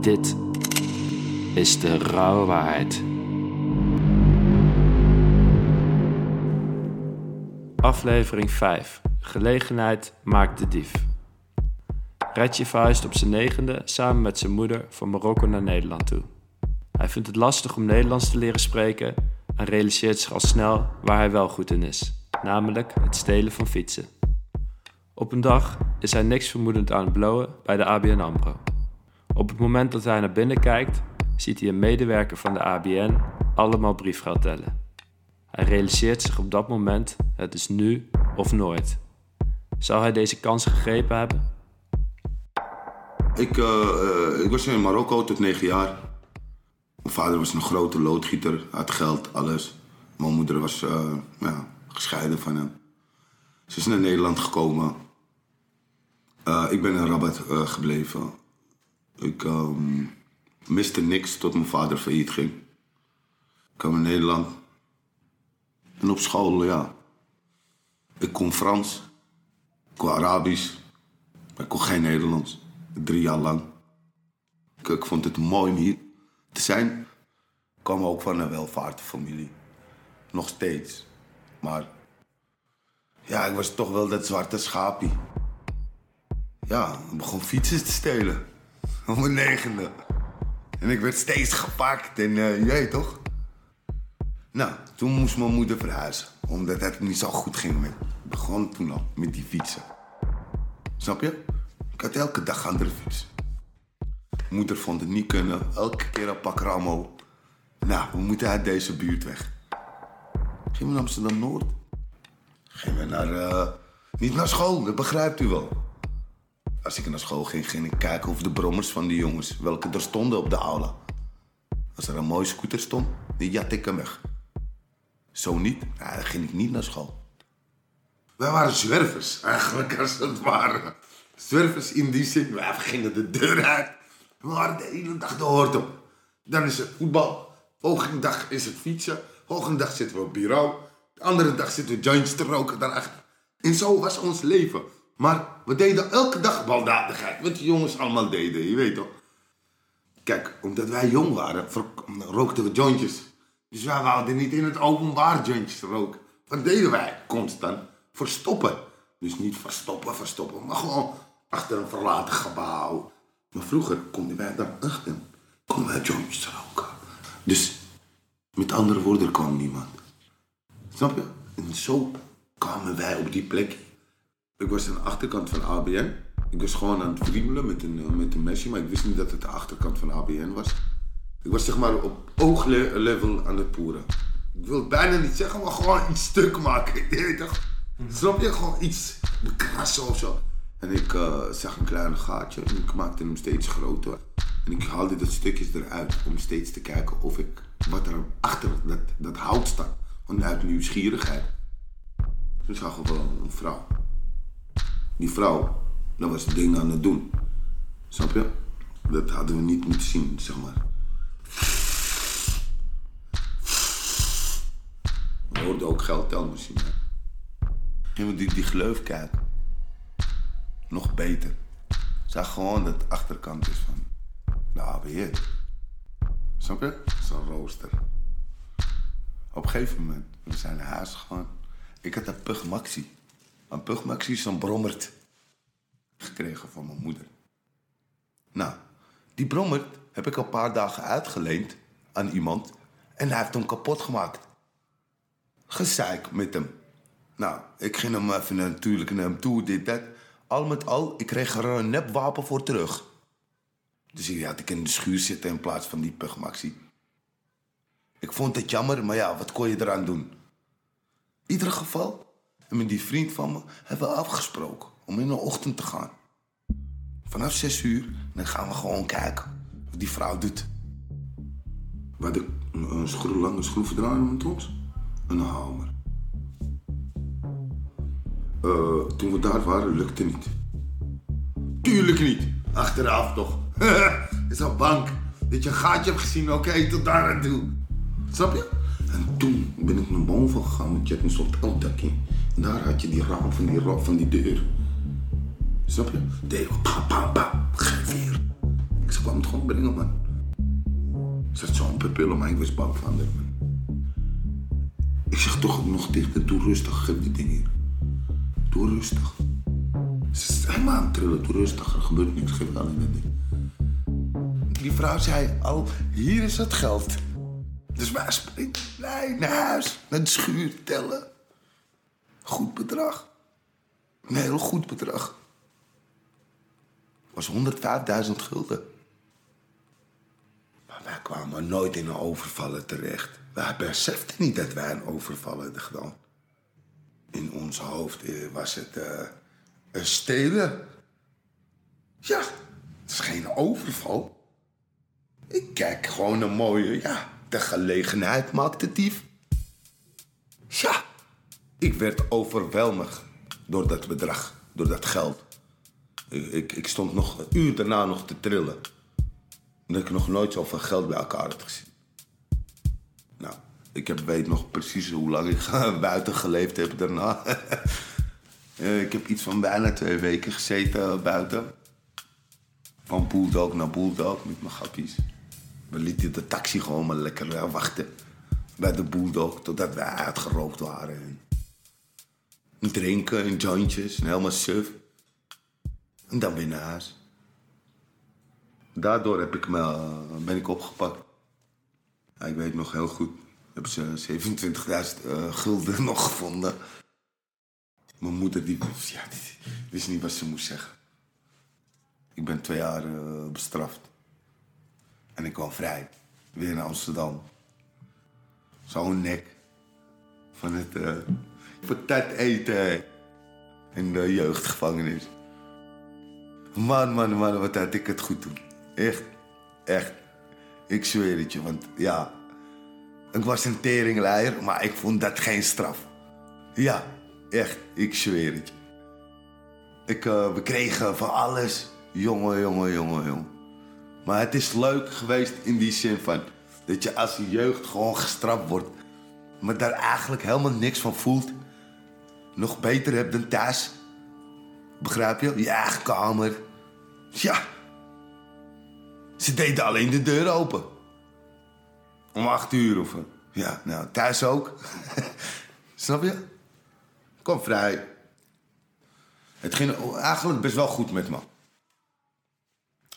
Dit is de rauwe waarheid. Aflevering 5. Gelegenheid maakt de dief. Retje verhuist op zijn negende samen met zijn moeder van Marokko naar Nederland toe. Hij vindt het lastig om Nederlands te leren spreken en realiseert zich al snel waar hij wel goed in is, namelijk het stelen van fietsen. Op een dag is hij niks vermoedend aan het blowen bij de ABN AMRO. Op het moment dat hij naar binnen kijkt, ziet hij een medewerker van de ABN allemaal briefgeld tellen. Hij realiseert zich op dat moment: het is nu of nooit. Zou hij deze kans gegrepen hebben? Ik, eh, eh, ik was in Marokko tot negen jaar. Mijn vader was een grote loodgieter, had geld, alles. Mijn moeder was eh, ja, gescheiden van hem. Ze is naar Nederland gekomen. Ik ben in Rabat gebleven. Ik ehm, miste niks tot mijn vader failliet ging. Ik kwam in Nederland. En op school, ja. Ik kon Frans. Ik kon Arabisch. Maar ik kon geen Nederlands. Drie jaar lang. Ik, vond het mooi om hier te zijn. Ik kwam ook van een welvaartfamilie. Nog steeds. Maar ja, ik was toch wel dat zwarte schapie. Ja, ik begon fietsen te stelen. Op mijn negende. En ik werd steeds gepakt en eh, weet toch? Nou, toen moest mijn moeder verhuizen. Omdat het niet zo goed ging met... Begon toen al met die fietsen. Snap je? Ik had elke dag andere fiets. Moeder vond het niet kunnen. Elke keer een pak Ramo. Nou, we moeten uit deze buurt weg. Gingen we naar Amsterdam-Noord. Gingen we naar... eh, niet naar school, dat begrijpt u wel. Als ik naar school ging, ging ik kijken of de brommers van die jongens... welke er stonden op de aula. Als er een mooie scooter stond, die jat ik hem weg. Zo niet, nou, dan ging ik niet naar school. Wij waren zwervers, eigenlijk, als het ware. Zwervers in die zin, wij gingen de deur uit. We waren de hele dag de hoort op. Dan is het voetbal. Volgende dag is het fietsen. Volgende dag zitten we op bureau. De andere dag zitten we joints te roken daarachter. En zo was ons leven. Maar we deden elke dag baldadigheid. Wat die jongens allemaal deden, je weet toch. Kijk, omdat wij jong waren, rookten we jointjes. Dus wij wouden niet in het openbaar jointjes roken. Wat deden wij constant? Verstoppen. Dus niet verstoppen, verstoppen, maar gewoon achter een verlaten gebouw. Maar vroeger konden wij daar achter, konden wij jointjes roken. Dus met andere woorden, er kwam niemand. Snap je? En zo kwamen wij op die plek. Ik was aan de achterkant van ABN. Ik was gewoon aan het vriemelen met een, eh, met een mesje, maar ik wist niet dat het de achterkant van ABN was. Ik was zeg maar op ooglevel aan het poeren. Ik wil bijna niet zeggen, maar gewoon iets stuk maken. Je weet toch? Snap je? Gewoon iets bekrassen of zo. En ik eh, zag een klein gaatje en ik maakte hem steeds groter. En ik haalde dat stukjes eruit om steeds te kijken of ik wat er achter dat, dat hout staat. Want uit nieuwsgierigheid. Toen zag ik wel een vrouw. Die vrouw, dat was het ding aan het doen. Snap je? Dat hadden we niet moeten zien, zeg maar. We hoorden ook geldtelmachine. Gingen we die, die gleuf kijken. Nog beter. Zag gewoon dat het achterkant is van de ABN. Snap je? Zo'n rooster. Op een gegeven moment, we zijn huis gegaan. Ik had een Pug Maxi. Een is zo'n brommert. Gekregen van mijn moeder. Nou, die brommert heb ik een paar dagen uitgeleend aan iemand. En hij heeft hem kapot gemaakt. Gezeik met hem. Nou, ik ging hem even natuurlijk naar hem toe, dit, dat. Al met al, ik kreeg er een nepwapen voor terug. Dus die had ik in de schuur zitten in plaats van die Pug Maxi. Ik vond het jammer, maar ja, wat kon je eraan doen? In ieder geval, en met die vriend van me hebben we afgesproken om in de ochtend te gaan. Vanaf zes uur, dan gaan we gewoon kijken wat die vrouw doet. We hadden een, schroef, lange schroevendraaier met ons en een hamer. Eh, toen we daar waren, lukte niet. Tuurlijk niet. Achteraf toch. is een bank. Dat je een gaatje hebt gezien, oké, tot daar aan toe. Snap je? En toen ben ik naar boven gegaan, want je hebt een soort daar had je die raam van die, van die deur. Snap je? Deed ik pam, pam, pam. Geef hier. Ik zeg, kwam het gewoon brengen, man. Ze had zo'n pupillen, maar ik was bang van haar. Ik zeg toch nog haar, doe rustig, geef die ding hier. Doe rustig. Ze is helemaal aan het trillen, doe rustig, er gebeurt niks, geef alleen dat ding. Die vrouw zei al, hier is het geld. Dus wij springen blij naar huis, naar de schuur tellen. Goed bedrag. Een heel goed bedrag. was 105.000 gulden. Maar wij kwamen nooit in een overvallen terecht. Wij beseften niet dat wij een overval hadden gedaan. In ons hoofd eh, was het eh, een stelen. Ja, het is geen overval. Ik kijk gewoon een mooie, ja, de gelegenheid maakt het dief. Ja, ik werd overweldigd door dat bedrag, door dat geld. Ik, ik, stond nog een uur daarna nog te trillen. Omdat ik nog nooit zoveel geld bij elkaar had gezien. Nou, ik heb, weet nog precies hoe lang ik buiten geleefd heb daarna. Eh, ik heb iets van bijna twee weken gezeten buiten. Van bulldog naar bulldog met mijn grappies. We lieten de taxi gewoon maar lekker eh, wachten. Bij de bulldog totdat wij uitgerookt waren. En drinken en jointjes en helemaal suf. En dan weer naar huis. Daardoor heb ik me, eh, ben ik opgepakt. Ja, ik weet nog heel goed. Hebben ze 27.000 eh, gulden nog gevonden. Mijn moeder die, ja, die wist niet wat ze moest zeggen. Ik ben twee jaar eh, bestraft. En ik kwam vrij. Weer naar Amsterdam. Zo'n nek. Van het patat eten. In de jeugdgevangenis. Man, man, man, wat had ik het goed doen. Echt, echt. Ik zweer het je, want ja... Ik was een teringleier, maar ik vond dat geen straf. Ja, echt, ik zweer het je. Ik, uh, we kregen van alles. Jongen, jongen, jongen, jongen. Maar het is leuk geweest in die zin van... dat je als je jeugd gewoon gestraft wordt... maar daar eigenlijk helemaal niks van voelt. Nog beter hebt dan thuis. Begrijp je? Je eigen kamer. Ja. Ze deden alleen de deur open. Om acht uur of... Ja, nou, thuis ook. Snap je? Kom vrij. Het ging eigenlijk best wel goed met me.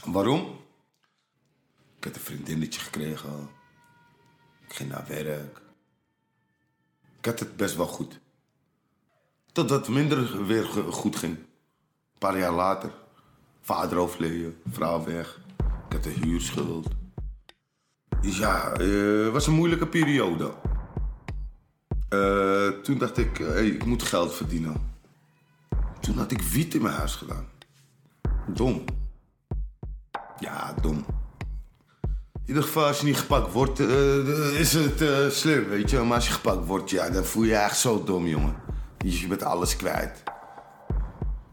Waarom? Ik had een vriendinnetje gekregen. Ik ging naar werk. Ik had het best wel goed. Totdat het minder weer goed ging. Een paar jaar later. Vader overleden, vrouw weg. Ik had een huurschuld. Ja, het uh, was een moeilijke periode. Uh, toen dacht ik, hey, ik moet geld verdienen. Toen had ik wiet in mijn huis gedaan. Dom. Ja, dom. In ieder geval, als je niet gepakt wordt, is het uh, slim, weet je. Maar als je gepakt wordt, ja, dan voel je je echt zo dom, jongen. Je bent alles kwijt.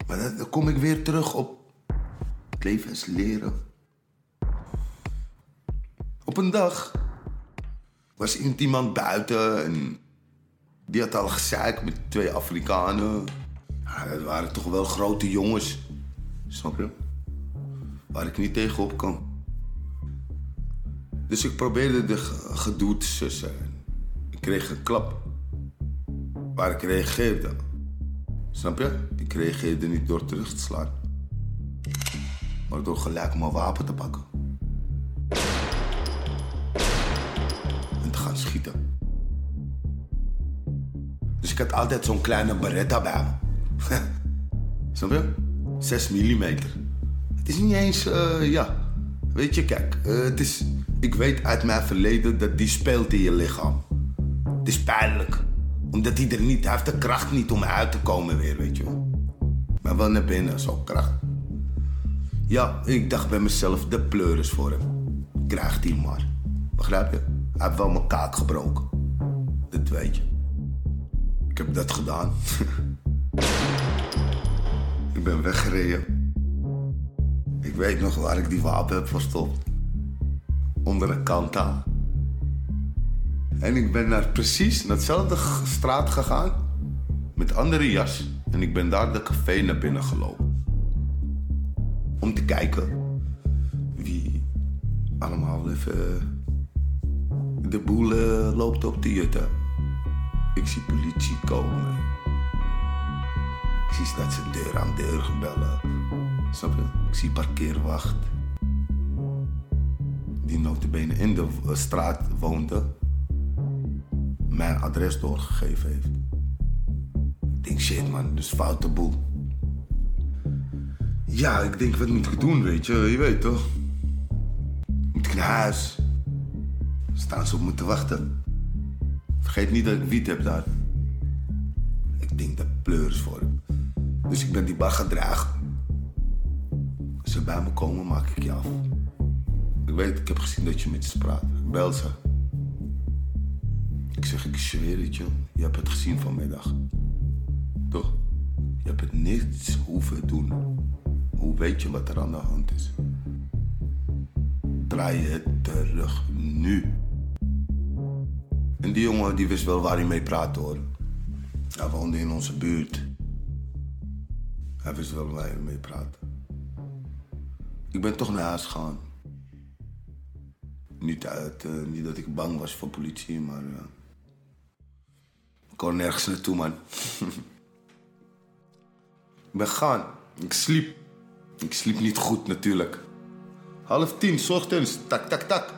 Maar dan, kom ik weer terug op het leven is leren. Op een dag was iemand buiten en die had al gezeik met twee Afrikanen. Dat waren toch wel grote jongens. Snap je? Waar ik niet tegenop kan. Dus ik probeerde de gedoe te sussen. Ik kreeg een klap. Waar ik reageerde. Snap je? Ik reageerde niet door terug te slaan. Maar door gelijk mijn wapen te pakken. En te gaan schieten. Dus ik had altijd zo'n kleine beretta bij me. Snap je? 6 mm. Het is niet eens, uh, ja. Weet je, kijk, uh, het is. Ik weet uit mijn verleden dat die speelt in je lichaam. Het is pijnlijk. Omdat hij er niet, hij heeft de kracht niet om uit te komen weer, weet je. Maar wel naar binnen, zo kracht. Ja, ik dacht bij mezelf, de pleuris voor hem. Krijgt hij maar. Begrijp je? Hij heeft wel mijn kaak gebroken. Dat weet je. Ik heb dat gedaan. ik ben weggereden. Ik weet nog waar ik die wapen heb verstopt. Onder een kanta. En ik ben naar precies dezelfde straat gegaan. Met andere jas. En ik ben daar de café naar binnen gelopen. Om te kijken wie allemaal even... De boel eh, loopt op de jutten. Ik zie politie komen. Ik zie dat ze deur aan deur gebellen. Snap je? Ik zie parkeerwacht. Die notabene in de eh, straat woonde. Mijn adres doorgegeven heeft. Ik denk, shit man, dus foute boel. Ja, ik denk, wat moet ik doen, weet je? Je weet toch? Moet ik naar huis? Staan ze op me te wachten? Vergeet niet dat ik wiet heb daar. Ik denk dat pleur is voor hem. Dus ik ben die bar gaan dragen. Als ze bij me komen, maak ik je af. Ik weet, ik heb gezien dat je met ze praat. Ik bel ze. Zeg, ik zweer het je. Je hebt het gezien vanmiddag. Toch? Je hebt het niets hoeven doen. Hoe weet je wat er aan de hand is? Draai het terug, nu. En die jongen die wist wel waar hij mee praatte hoor. Hij woonde in onze buurt. Hij wist wel waar hij mee praatte. Ik ben toch naar huis gegaan. Niet, uit, eh, niet dat ik bang was voor politie, maar... ik kon nergens naartoe, man. ik ben gegaan. Ik sliep. Ik sliep niet goed, natuurlijk. Half tien, ochtends. Tak, tak, tak.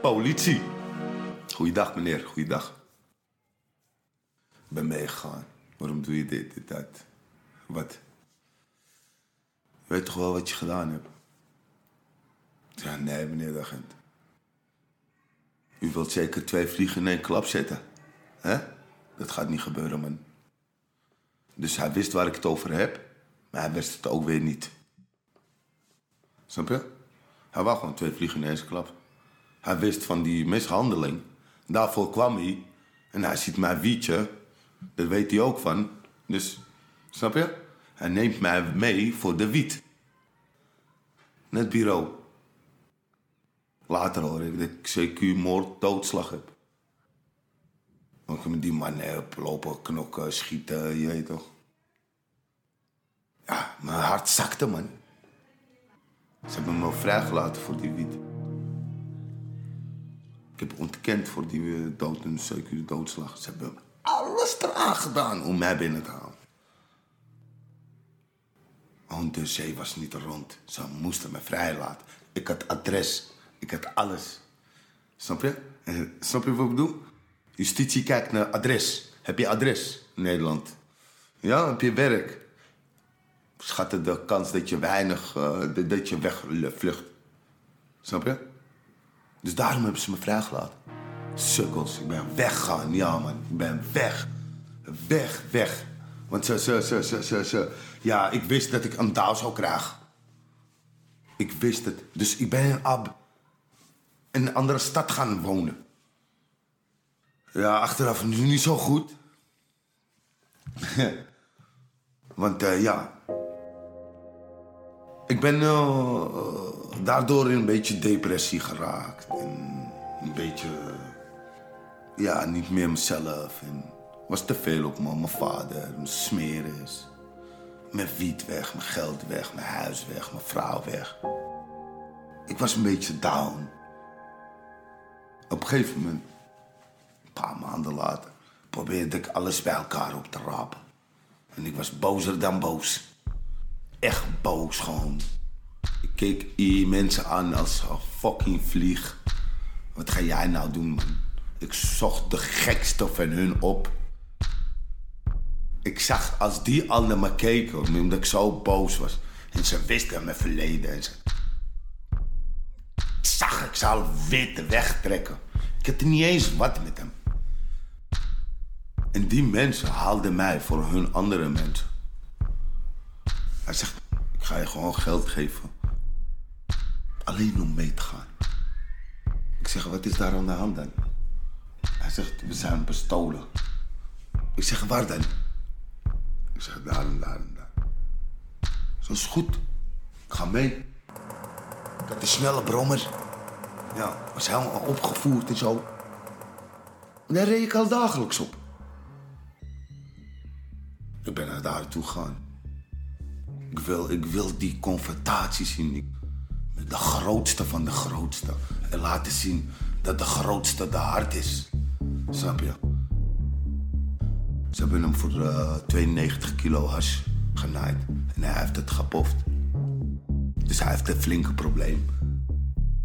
Politie. Goeiedag, meneer. Goeiedag. Ik ben meegegaan. Waarom doe je dit, dit, dat? Wat? Weet toch wel wat je gedaan hebt? Ja, nee, meneer de agent. U wilt zeker twee vliegen in één klap zetten. Hè? Dat gaat niet gebeuren, man. Dus hij wist waar ik het over heb, maar hij wist het ook weer niet. Snap je? Hij wou gewoon twee vliegen in klap. Hij wist van die mishandeling. Daarvoor kwam hij. En hij ziet mijn wietje. Daar weet hij ook van. Dus, snap je? Hij neemt mij mee voor de wiet. Net bureau. Later hoor ik dat ik CQ moord doodslag heb. Ook met die mannen heb lopen knokken, schieten, je weet toch. Ja, mijn hart zakte, man. Ze hebben me vrijgelaten voor die wiet. Ik heb ontkend voor die eh, dood en CQ doodslag. Ze hebben alles eraan gedaan om mij binnen te halen. Want de zee was niet rond. Ze moesten me vrijlaten. Ik had adres. Ik had alles. Snap je? Eh, Snap je wat ik bedoel? Justitie kijkt naar adres. Heb je adres in Nederland? Ja, heb je werk? Schatten de kans dat je weinig, eh, dat- je wegvlucht. Snap je? Dus daarom hebben ze me vrijgelaten. Sukkels, ik ben weggegaan. Ja, man, ik ben weg. Weg, weg. Want ze, ze, ze, ze, ze. Ja, ik wist dat ik een dauw zou krijgen. Ik wist het. Dus ik ben in Ab. In een andere stad gaan wonen. Ja, achteraf nu niet zo goed. Want eh, ja. Ik ben eh, daardoor in een beetje depressie geraakt. En een beetje. ja, niet meer mezelf. En was te veel op me. Mijn vader, mijn smeris. Mijn wiet weg, mijn geld weg, mijn huis weg, mijn vrouw weg. Ik was een beetje down. Op een gegeven moment, paar maanden later, probeerde ik alles bij elkaar op te rapen. En ik was bozer dan boos. Echt boos gewoon. Ik keek die mensen aan als een fucking vlieg. Wat ga jij nou doen, man? Ik zocht de gekste van hun op. Ik zag als die al naar me keken, omdat ik zo boos was. En ze wisten mijn verleden. En ze... Zag, ik zou wit wegtrekken. Ik had niet eens wat met hem. En die mensen haalden mij voor hun andere mensen. Hij zegt, ik ga je gewoon geld geven. Alleen om mee te gaan. Ik zeg, wat is daar aan de hand dan? Hij zegt, we zijn bestolen. Ik zeg, waar dan? Ik zeg, daar en daar en daar. Zo is goed. Ik ga mee. Had een snelle brommer. Ja, was helemaal opgevoerd en zo. En daar reed ik al dagelijks op. Naar daar toe gegaan. Ik wil, ik wil die confrontatie zien. Ik, de grootste van de grootste. En laten zien dat de grootste de hart is. Snap je? Ze hebben hem voor uh, 92 kilo hash genaaid. En hij heeft het gepoft. Dus hij heeft een flinke probleem.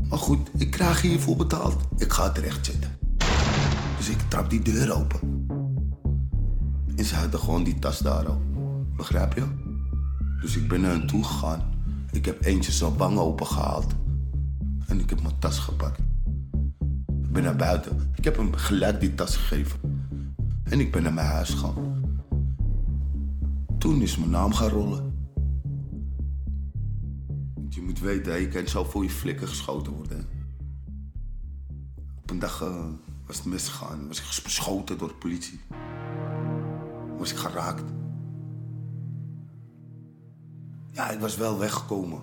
Maar goed, ik krijg hiervoor betaald. Ik ga terecht zitten. Dus ik trap die deur open. En ze hadden gewoon die tas daar. Begrijp je? Dus ik ben naar hen toe gegaan. Ik heb eentje zijn wang opengehaald. En ik heb mijn tas gepakt. Ik ben naar buiten. Ik heb hem gelijk die tas gegeven. En ik ben naar mijn huis gegaan. Toen is mijn naam gaan rollen. Want je moet weten, je kan zo voor je flikken geschoten worden. Op een dag uh, was het misgegaan. Was ik beschoten door de politie. Was geraakt. Ja, ik was wel weggekomen.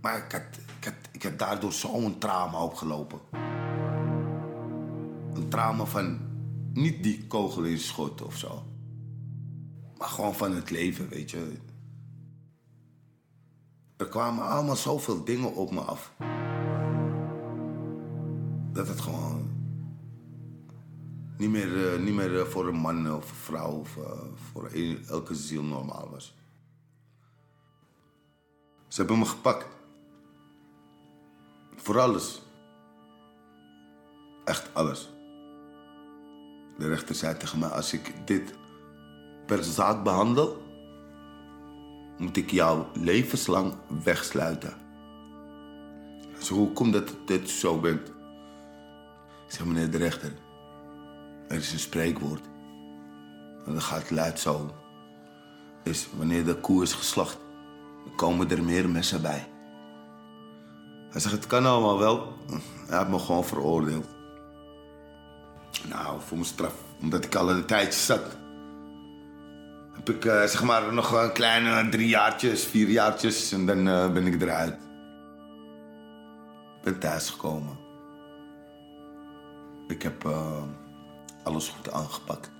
Maar ik had, ik had, ik daardoor zo'n trauma opgelopen. Een trauma van niet die kogel in schot of zo. Maar gewoon van het leven, weet je. Er kwamen allemaal zoveel dingen op me af. Dat het gewoon niet meer, uh, niet meer uh, voor een man of vrouw of uh, voor elke ziel normaal was. Ze hebben me gepakt. Voor alles. Echt alles. De rechter zei tegen mij: als ik dit per zaak behandel, moet ik jou levenslang wegsluiten. Zo, hoe komt dat dit zo bent? Ik zeg, meneer de rechter, er is een spreekwoord. En dat gaat luid zo. Is wanneer de koe is geslacht, dan komen er meer messen bij. Hij zegt, het kan allemaal wel. Hij heeft me gewoon veroordeeld. Nou, voor mijn straf, omdat ik al een tijdje zat. Heb ik uh, zeg maar nog een kleine drie jaartjes, vier jaartjes en dan uh, ben ik eruit. Ik ben thuisgekomen. Ik heb uh, alles goed aangepakt.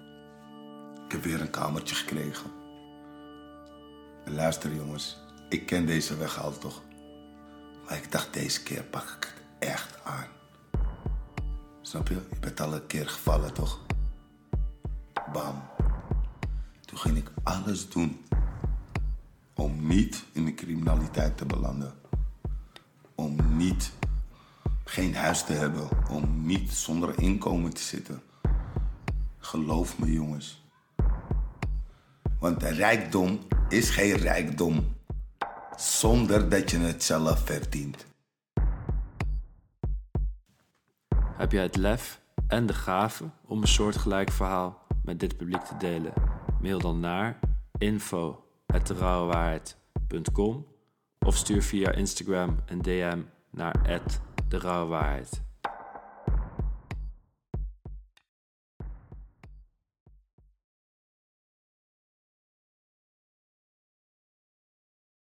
Ik heb weer een kamertje gekregen. En luister jongens, ik ken deze weg al toch. Maar ik dacht deze keer pak ik het echt aan. Snap je? Je bent al een keer gevallen toch? Bam. Toen ging ik alles doen om niet in de criminaliteit te belanden. Om niet geen huis te hebben. Om niet zonder inkomen te zitten. Geloof me jongens. Want rijkdom is geen rijkdom zonder dat je het zelf verdient. Heb jij het lef en de gave om een soortgelijk verhaal met dit publiek te delen? Mail dan naar info.derauwewaarheid.com of stuur via Instagram een DM naar @derauwewaarheid.